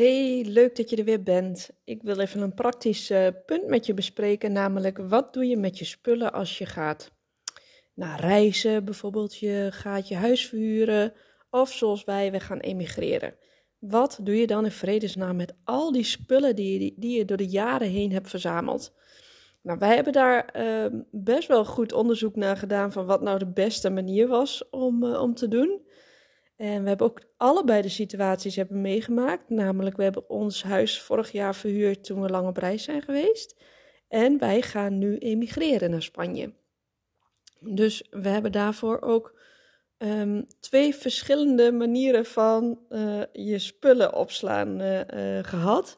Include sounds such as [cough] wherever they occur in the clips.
Hey, leuk dat je er weer bent. Ik wil even een praktisch uh, punt met je bespreken, namelijk wat doe je met je spullen als je gaat naar reizen, bijvoorbeeld je gaat je huis verhuren of zoals wij, we gaan emigreren. Wat doe je dan in vredesnaam met al die spullen die je, die je door de jaren heen hebt verzameld? Nou, wij hebben daar uh, best wel goed onderzoek naar gedaan van wat nou de beste manier was om, uh, om te doen. En we hebben ook allebei de situaties hebben meegemaakt. Namelijk, we hebben ons huis vorig jaar verhuurd toen we lang op reis zijn geweest. En wij gaan nu emigreren naar Spanje. Dus we hebben daarvoor ook um, twee verschillende manieren van uh, je spullen opslaan uh, uh, gehad.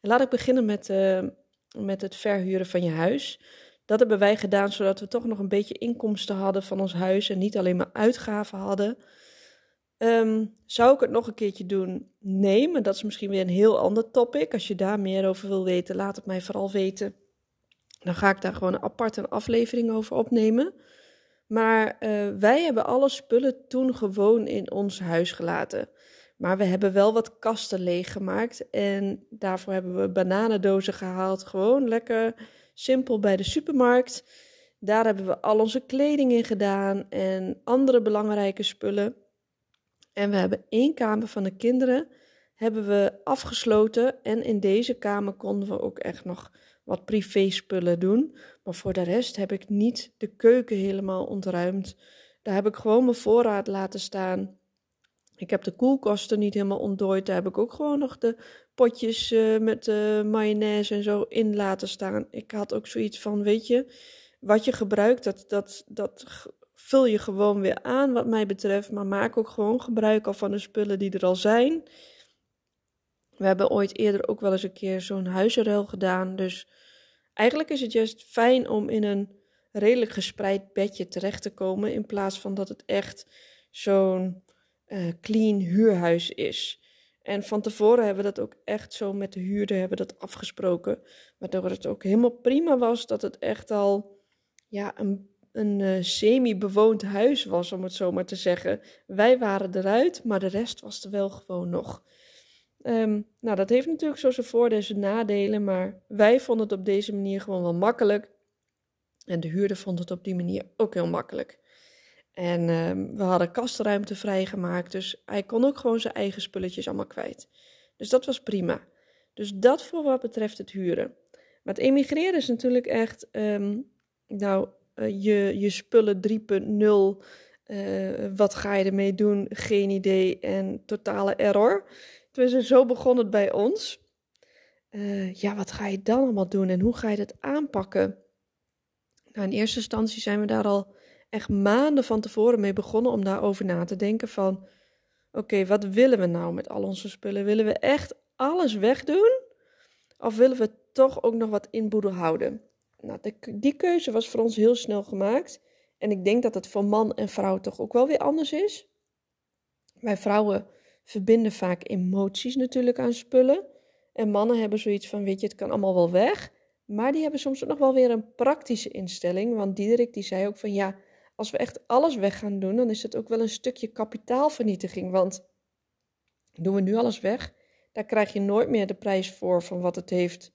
En laat ik beginnen met, met het verhuren van je huis. Dat hebben wij gedaan zodat we toch nog een beetje inkomsten hadden van ons huis en niet alleen maar uitgaven hadden. Um, zou ik het nog een keertje doen? Nee, maar dat is misschien weer een heel ander topic. Als je daar meer over wil weten, laat het mij vooral weten. Dan ga ik daar gewoon een aparte aflevering over opnemen. Maar uh, wij hebben alle spullen toen gewoon in ons huis gelaten. Maar we hebben wel wat kasten leeggemaakt. En daarvoor hebben we bananendozen gehaald. Gewoon lekker simpel bij de supermarkt. Daar hebben we al onze kleding in gedaan en andere belangrijke spullen. En we hebben één kamer van de kinderen hebben we afgesloten. En in deze kamer konden we ook echt nog wat privé spullen doen. Maar voor de rest heb ik niet de keuken helemaal ontruimd. Daar heb ik gewoon mijn voorraad laten staan. Ik heb de koelkasten niet helemaal ontdooid. Daar heb ik ook gewoon nog de potjes uh, met uh, mayonaise en zo in laten staan. Ik had ook zoiets van, weet je, wat je gebruikt, dat, dat, dat vul je gewoon weer aan wat mij betreft. Maar maak ook gewoon gebruik al van de spullen die er al zijn. We hebben ooit eerder ook wel eens een keer zo'n huizenruil gedaan. Dus eigenlijk is het juist fijn om in een redelijk gespreid bedje terecht te komen. In plaats van dat het echt zo'n uh, clean huurhuis is. En van tevoren hebben we dat ook echt zo met de huurder hebben dat afgesproken. Waardoor het ook helemaal prima was dat het echt al ja, een een uh, semi-bewoond huis was, om het zo maar te zeggen. Wij waren eruit, maar de rest was er wel gewoon nog. Um, nou, dat heeft natuurlijk zo zijn voordelen en nadelen, maar wij vonden het op deze manier gewoon wel makkelijk. En de huurder vond het op die manier ook heel makkelijk. En um, we hadden kastruimte vrijgemaakt, dus hij kon ook gewoon zijn eigen spulletjes allemaal kwijt. Dus dat was prima. Dus dat voor wat betreft het huren. Maar het emigreren is natuurlijk echt, um, nou, je, je spullen 3.0. Uh, wat ga je ermee doen? Geen idee en totale error. Dus zo begon het bij ons. Uh, ja, wat ga je dan allemaal doen en hoe ga je dat aanpakken? Nou, in eerste instantie zijn we daar al echt maanden van tevoren mee begonnen om daarover na te denken van... Oké, wat willen we nou met al onze spullen? Willen we echt alles wegdoen? Of willen we toch ook nog wat inboedel houden? Nou, die keuze was voor ons heel snel gemaakt. En ik denk dat het voor man en vrouw toch ook wel weer anders is. Wij vrouwen verbinden vaak emoties natuurlijk aan spullen. En mannen hebben zoiets van, weet je, het kan allemaal wel weg. Maar die hebben soms ook nog wel weer een praktische instelling. Want Diederik die zei ook van, ja, als we echt alles weg gaan doen, dan is het ook wel een stukje kapitaalvernietiging. Want doen we nu alles weg, daar krijg je nooit meer de prijs voor van wat het heeft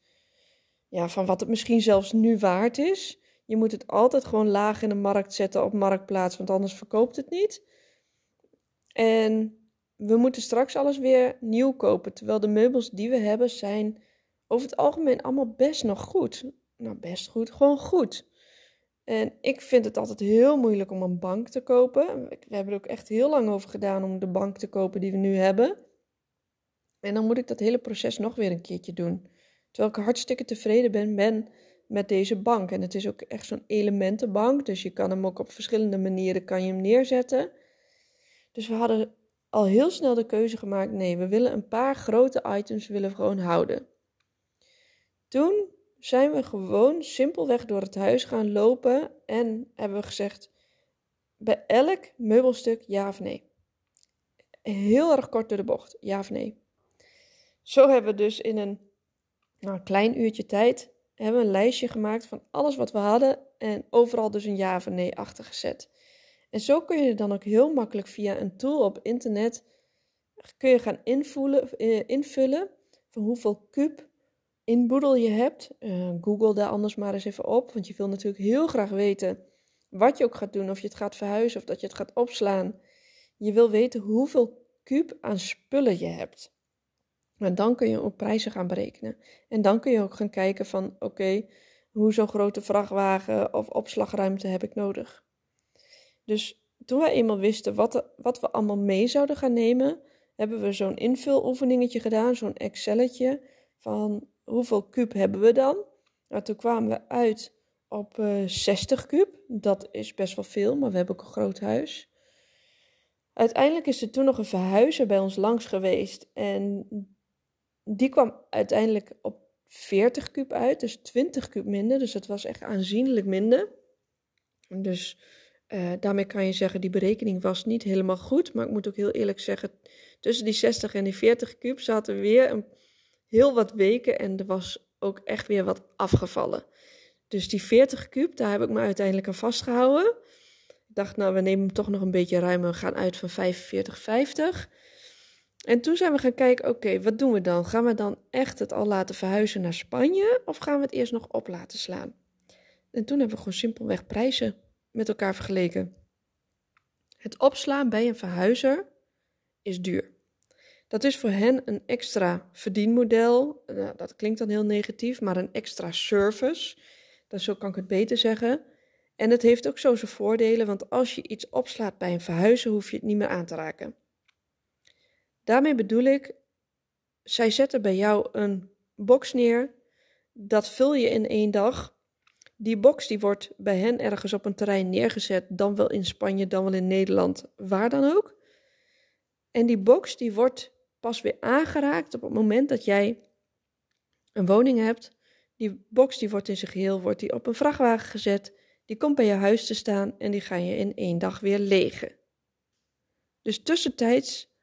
ja, van wat het misschien zelfs nu waard is. Je moet het altijd gewoon laag in de markt zetten op marktplaats, want anders verkoopt het niet. En we moeten straks alles weer nieuw kopen, terwijl de meubels die we hebben zijn over het algemeen allemaal best nog goed. Nou, best goed, gewoon goed. En ik vind het altijd heel moeilijk om een bank te kopen. We hebben er ook echt heel lang over gedaan om de bank te kopen die we nu hebben. En dan moet ik dat hele proces nog weer een keertje doen. Terwijl ik hartstikke tevreden ben, ben met deze bank. En het is ook echt zo'n elementenbank. Dus je kan hem ook op verschillende manieren kan je hem neerzetten. Dus we hadden al heel snel de keuze gemaakt. Nee, we willen een paar grote items willen gewoon houden. Toen zijn we gewoon simpelweg door het huis gaan lopen en hebben we gezegd: bij elk meubelstuk ja of nee. Heel erg kort door de bocht, ja of nee. Zo hebben we dus in een nou, klein uurtje tijd hebben we een lijstje gemaakt van alles wat we hadden en overal dus een ja of nee achter gezet. En zo kun je dan ook heel makkelijk via een tool op internet kun je gaan invullen, eh, invullen van hoeveel kub inboedel je hebt. Uh, Google daar anders maar eens even op, want je wil natuurlijk heel graag weten wat je ook gaat doen, of je het gaat verhuizen of dat je het gaat opslaan. Je wil weten hoeveel kub aan spullen je hebt. En dan kun je ook prijzen gaan berekenen. En dan kun je ook gaan kijken van oké, hoe zo'n grote vrachtwagen of opslagruimte heb ik nodig. Dus toen wij eenmaal wisten wat, wat we allemaal mee zouden gaan nemen, hebben we zo'n invuloefeningetje gedaan, zo'n Excelletje van hoeveel kub hebben we dan? Nou, toen kwamen we uit op uh, eh, 60 kub. Dat is best wel veel, maar we hebben ook een groot huis. Uiteindelijk is er toen nog een verhuizer bij ons langs geweest. En die kwam uiteindelijk op 40 kub uit, dus 20 kub minder. Dus dat was echt aanzienlijk minder. Dus uh, daarmee kan je zeggen, die berekening was niet helemaal goed. Maar ik moet ook heel eerlijk zeggen, tussen die 60 en die 40 kub zaten weer een, heel wat weken en er was ook echt weer wat afgevallen. Dus die 40 kub, daar heb ik me uiteindelijk aan vastgehouden. Ik dacht, nou, we nemen hem toch nog een beetje ruimer. We gaan uit van 45, 50. En toen zijn we gaan kijken, oké, wat doen we dan? Gaan we dan echt het al laten verhuizen naar Spanje of gaan we het eerst nog op laten slaan? En toen hebben we gewoon simpelweg prijzen met elkaar vergeleken. Het opslaan bij een verhuizer is duur. Dat is voor hen een extra verdienmodel. Nou, dat klinkt dan heel negatief, maar een extra service. Dat zo kan ik het beter zeggen. En het heeft ook zo zijn voordelen, want als je iets opslaat bij een verhuizer, hoef je het niet meer aan te raken. Daarmee bedoel ik, zij zetten bij jou een box neer, dat vul je in één dag. Die box die wordt bij hen ergens op een terrein neergezet, dan wel in Spanje, dan wel in Nederland, waar dan ook. En die box die wordt pas weer aangeraakt op het moment dat jij een woning hebt. Die box die wordt in zijn geheel wordt die op een vrachtwagen gezet. Die komt bij je huis te staan en die ga je in één dag weer legen. Dus tussentijds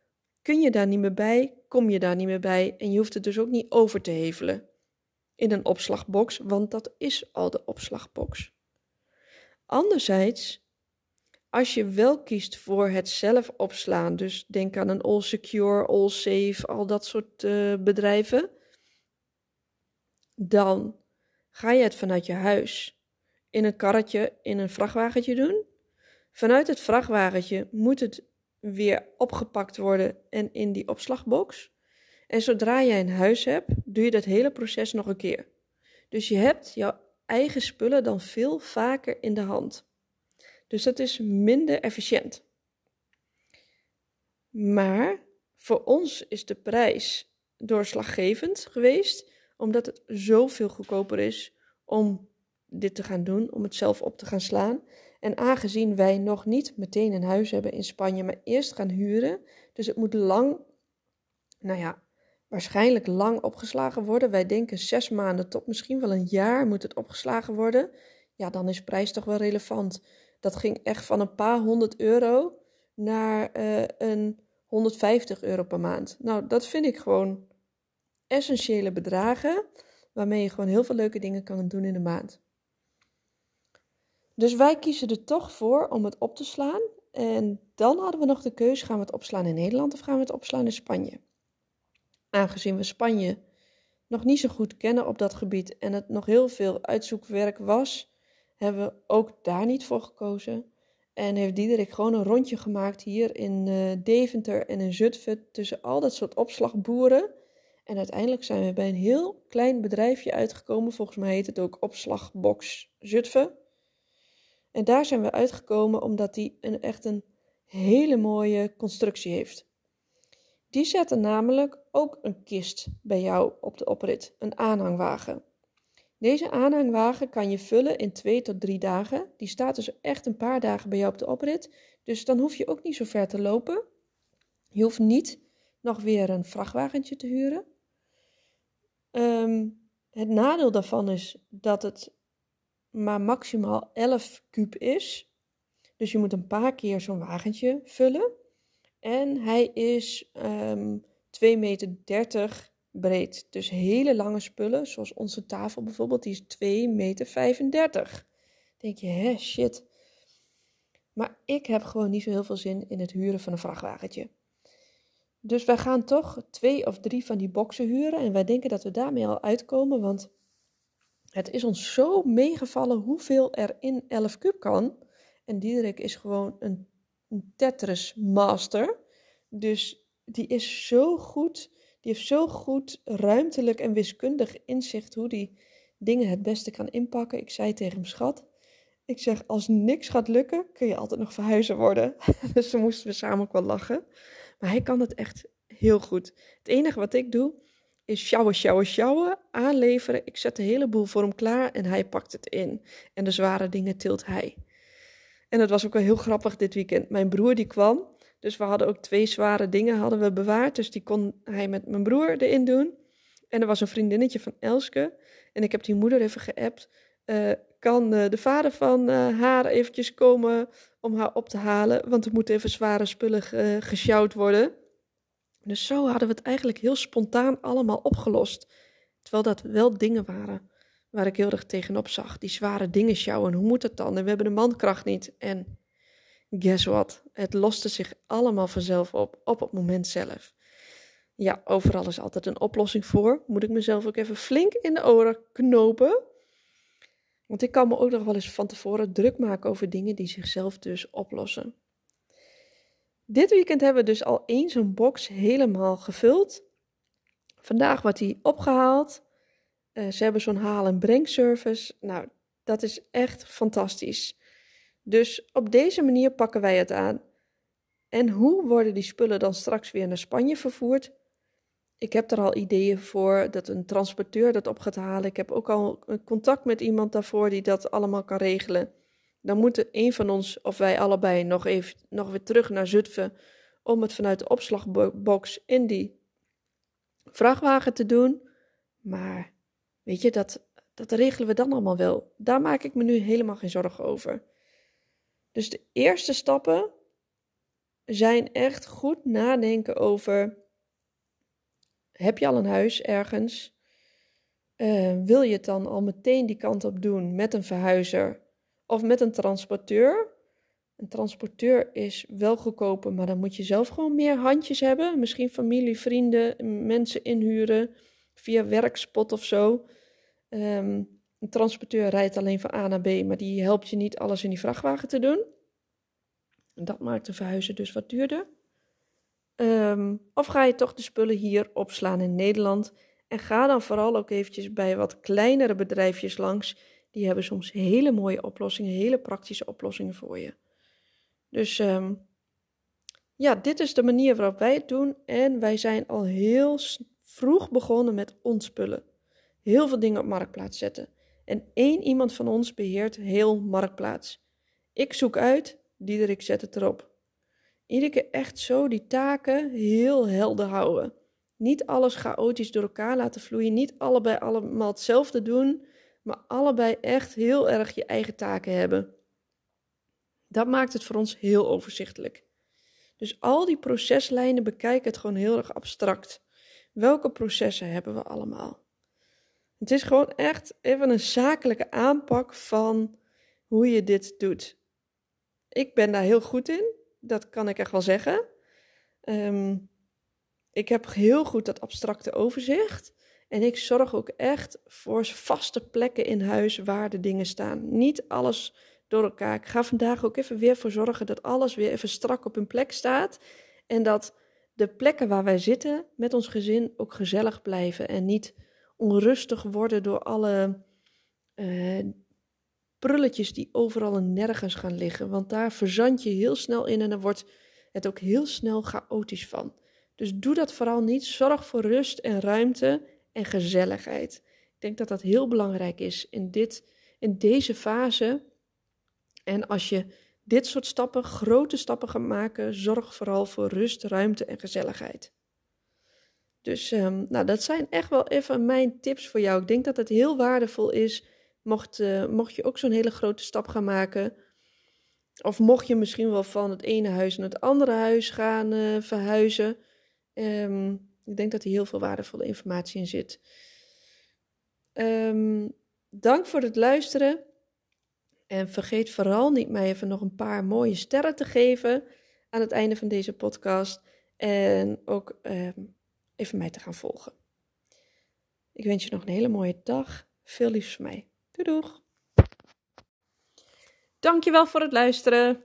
kun je daar niet meer bij, kom je daar niet meer bij en je hoeft het dus ook niet over te hevelen in een opslagbox, want dat is al de opslagbox. Anderzijds, als je wel kiest voor het zelf opslaan, dus denk aan een All Secure, All Safe, al dat soort uh, bedrijven, dan ga je het vanuit je huis in een karretje, in een vrachtwagentje doen. Vanuit het vrachtwagentje moet het weer opgepakt worden en in die opslagbox. En zodra jij een huis hebt, doe je dat hele proces nog een keer. Dus je hebt jouw eigen spullen dan veel vaker in de hand. Dus dat is minder efficiënt. Maar voor ons is de prijs doorslaggevend geweest, omdat het zoveel goedkoper is om dit te gaan doen, om het zelf op te gaan slaan. En aangezien wij nog niet meteen een huis hebben in Spanje, maar eerst gaan huren, dus het moet lang, nou ja, waarschijnlijk lang opgeslagen worden. Wij denken zes maanden tot misschien wel een jaar moet het opgeslagen worden. Ja, dan is prijs toch wel relevant. Dat ging echt van een paar honderd euro naar uh, een 150 euro per maand. Nou, dat vind ik gewoon essentiële bedragen waarmee je gewoon heel veel leuke dingen kan doen in de maand. Dus wij kiezen er toch voor om het op te slaan. En dan hadden we nog de keuze: gaan we het opslaan in Nederland of gaan we het opslaan in Spanje? Aangezien we Spanje nog niet zo goed kennen op dat gebied en het nog heel veel uitzoekwerk was, hebben we ook daar niet voor gekozen. En heeft Diederik gewoon een rondje gemaakt hier in uh, Deventer en in Zutphen tussen al dat soort opslagboeren. En uiteindelijk zijn we bij een heel klein bedrijfje uitgekomen. Volgens mij heet het ook Opslagbox Zutphen. En daar zijn we uitgekomen omdat die een, echt een hele mooie constructie heeft. Die zetten namelijk ook een kist bij jou op de oprit, een aanhangwagen. Deze aanhangwagen kan je vullen in twee tot drie dagen. Die staat dus echt een paar dagen bij jou op de oprit. Dus dan hoef je ook niet zo ver te lopen. Je hoeft niet nog weer een vrachtwagentje te huren. Um, Het nadeel daarvan is dat het maar maximaal 11 kuub is. Dus je moet een paar keer zo'n wagentje vullen. En hij is um, 2,30 meter breed. Dus hele lange spullen, zoals onze tafel bijvoorbeeld, die is 2,35 meter. Denk je, hè, shit. Maar ik heb gewoon niet zo heel veel zin in het huren van een vrachtwagentje. Dus wij gaan toch twee of drie van die boxen huren. En wij denken dat we daarmee al uitkomen. Want het is ons zo meegevallen hoeveel er in 11 kub kan. En Diederik is gewoon een, een Tetris master. Dus die is zo goed. Die heeft zo goed ruimtelijk en wiskundig inzicht hoe die dingen het beste kan inpakken. Ik zei tegen hem, schat. Ik zeg, als niks gaat lukken, kun je altijd nog verhuizen worden. [laughs] dus dan moesten we samen ook wel lachen. Maar hij kan het echt heel goed. Het enige wat ik doe, is sjouwen, sjouwen, sjouwen, aanleveren. Ik zet de hele boel voor hem klaar en hij pakt het in. En de zware dingen tilt hij. En dat was ook wel heel grappig dit weekend. Mijn broer die kwam, dus we hadden ook twee zware dingen hadden we bewaard. Dus die kon hij met mijn broer erin doen. En er was een vriendinnetje van Elske. En ik heb die moeder even geappt. Uh, kan uh, de vader van uh, haar eventjes komen om haar op te halen? Want er moeten even zware spullen ge gesjouwd worden. Dus zo hadden we het eigenlijk heel spontaan allemaal opgelost. Terwijl dat wel dingen waren waar ik heel erg tegenop zag. Die zware dingen sjouwen, hoe moet dat dan? En we hebben de mankracht niet. En guess what? Het loste zich allemaal vanzelf op, op het moment zelf. Ja, overal is altijd een oplossing voor. Moet ik mezelf ook even flink in de oren knopen. Want ik kan me ook nog wel eens van tevoren druk maken over dingen die zichzelf dus oplossen. Dit weekend hebben we dus al eens zo'n box helemaal gevuld. Vandaag wordt die opgehaald. Uh, ze hebben zo'n haal- en brengservice. Nou, dat is echt fantastisch. Dus op deze manier pakken wij het aan. En hoe worden die spullen dan straks weer naar Spanje vervoerd? Ik heb er al ideeën voor dat een transporteur dat op gaat halen. Ik heb ook al contact met iemand daarvoor die dat allemaal kan regelen. Dan moet een van ons, of wij allebei, nog, even, nog weer terug naar Zutphen om het vanuit de opslagbox in die vrachtwagen te doen. Maar weet je, dat, dat regelen we dan allemaal wel. Daar maak ik me nu helemaal geen zorgen over. Dus de eerste stappen zijn echt goed nadenken over: heb je al een huis ergens? Uh, wil je het dan al meteen die kant op doen met een verhuizer of met een transporteur? Een transporteur is wel goedkoper, maar dan moet je zelf gewoon meer handjes hebben. Misschien familie, vrienden, mensen inhuren via werkspot of zo. Um, een transporteur rijdt alleen van A naar B, maar die helpt je niet alles in die vrachtwagen te doen. Dat maakt de verhuizen dus wat duurder. Um, of ga je toch de spullen hier opslaan in Nederland? En ga dan vooral ook eventjes bij wat kleinere bedrijfjes langs. Die hebben soms hele mooie oplossingen, hele praktische oplossingen voor je. Dus um, ja, dit is de manier waarop wij het doen. En wij zijn al heel vroeg begonnen met ontspullen. Heel veel dingen op marktplaats zetten. En één iemand van ons beheert heel marktplaats. Ik zoek uit, Diederik zet het erop. Iedere keer echt zo die taken heel helder houden. Niet alles chaotisch door elkaar laten vloeien. Niet allebei allemaal hetzelfde doen. Maar allebei echt heel erg je eigen taken hebben. Dat maakt het voor ons heel overzichtelijk. Dus al die proceslijnen bekijken het gewoon heel erg abstract. Welke processen hebben we allemaal? Het is gewoon echt even een zakelijke aanpak van hoe je dit doet. Ik ben daar heel goed in, dat kan ik echt wel zeggen. Um, ik heb heel goed dat abstracte overzicht. En ik zorg ook echt voor vaste plekken in huis waar de dingen staan. Niet alles door elkaar. Ik ga vandaag ook even weer voor zorgen dat alles weer even strak op hun plek staat. En dat de plekken waar wij zitten met ons gezin ook gezellig blijven. En niet onrustig worden door alle uh, prulletjes die overal en nergens gaan liggen. Want daar verzand je heel snel in en dan wordt het ook heel snel chaotisch van. Dus doe dat vooral niet. Zorg voor rust en ruimte en gezelligheid. Ik denk dat dat heel belangrijk is in, dit, in deze fase. En als je dit soort stappen, grote stappen gaat maken, zorg vooral voor rust, ruimte en gezelligheid. Dus um, nou, dat zijn echt wel even mijn tips voor jou. Ik denk dat het heel waardevol is, mocht, uh, mocht je ook zo'n hele grote stap gaan maken. Of mocht je misschien wel van het ene huis naar het andere huis gaan uh, verhuizen. Um, ik denk dat er heel veel waardevolle informatie in zit. Um, dank voor het luisteren. En vergeet vooral niet mij even nog een paar mooie sterren te geven aan het einde van deze podcast. En ook um, even mij te gaan volgen. Ik wens je nog een hele mooie dag. Veel liefs van mij. Doei doeg! Dankjewel voor het luisteren.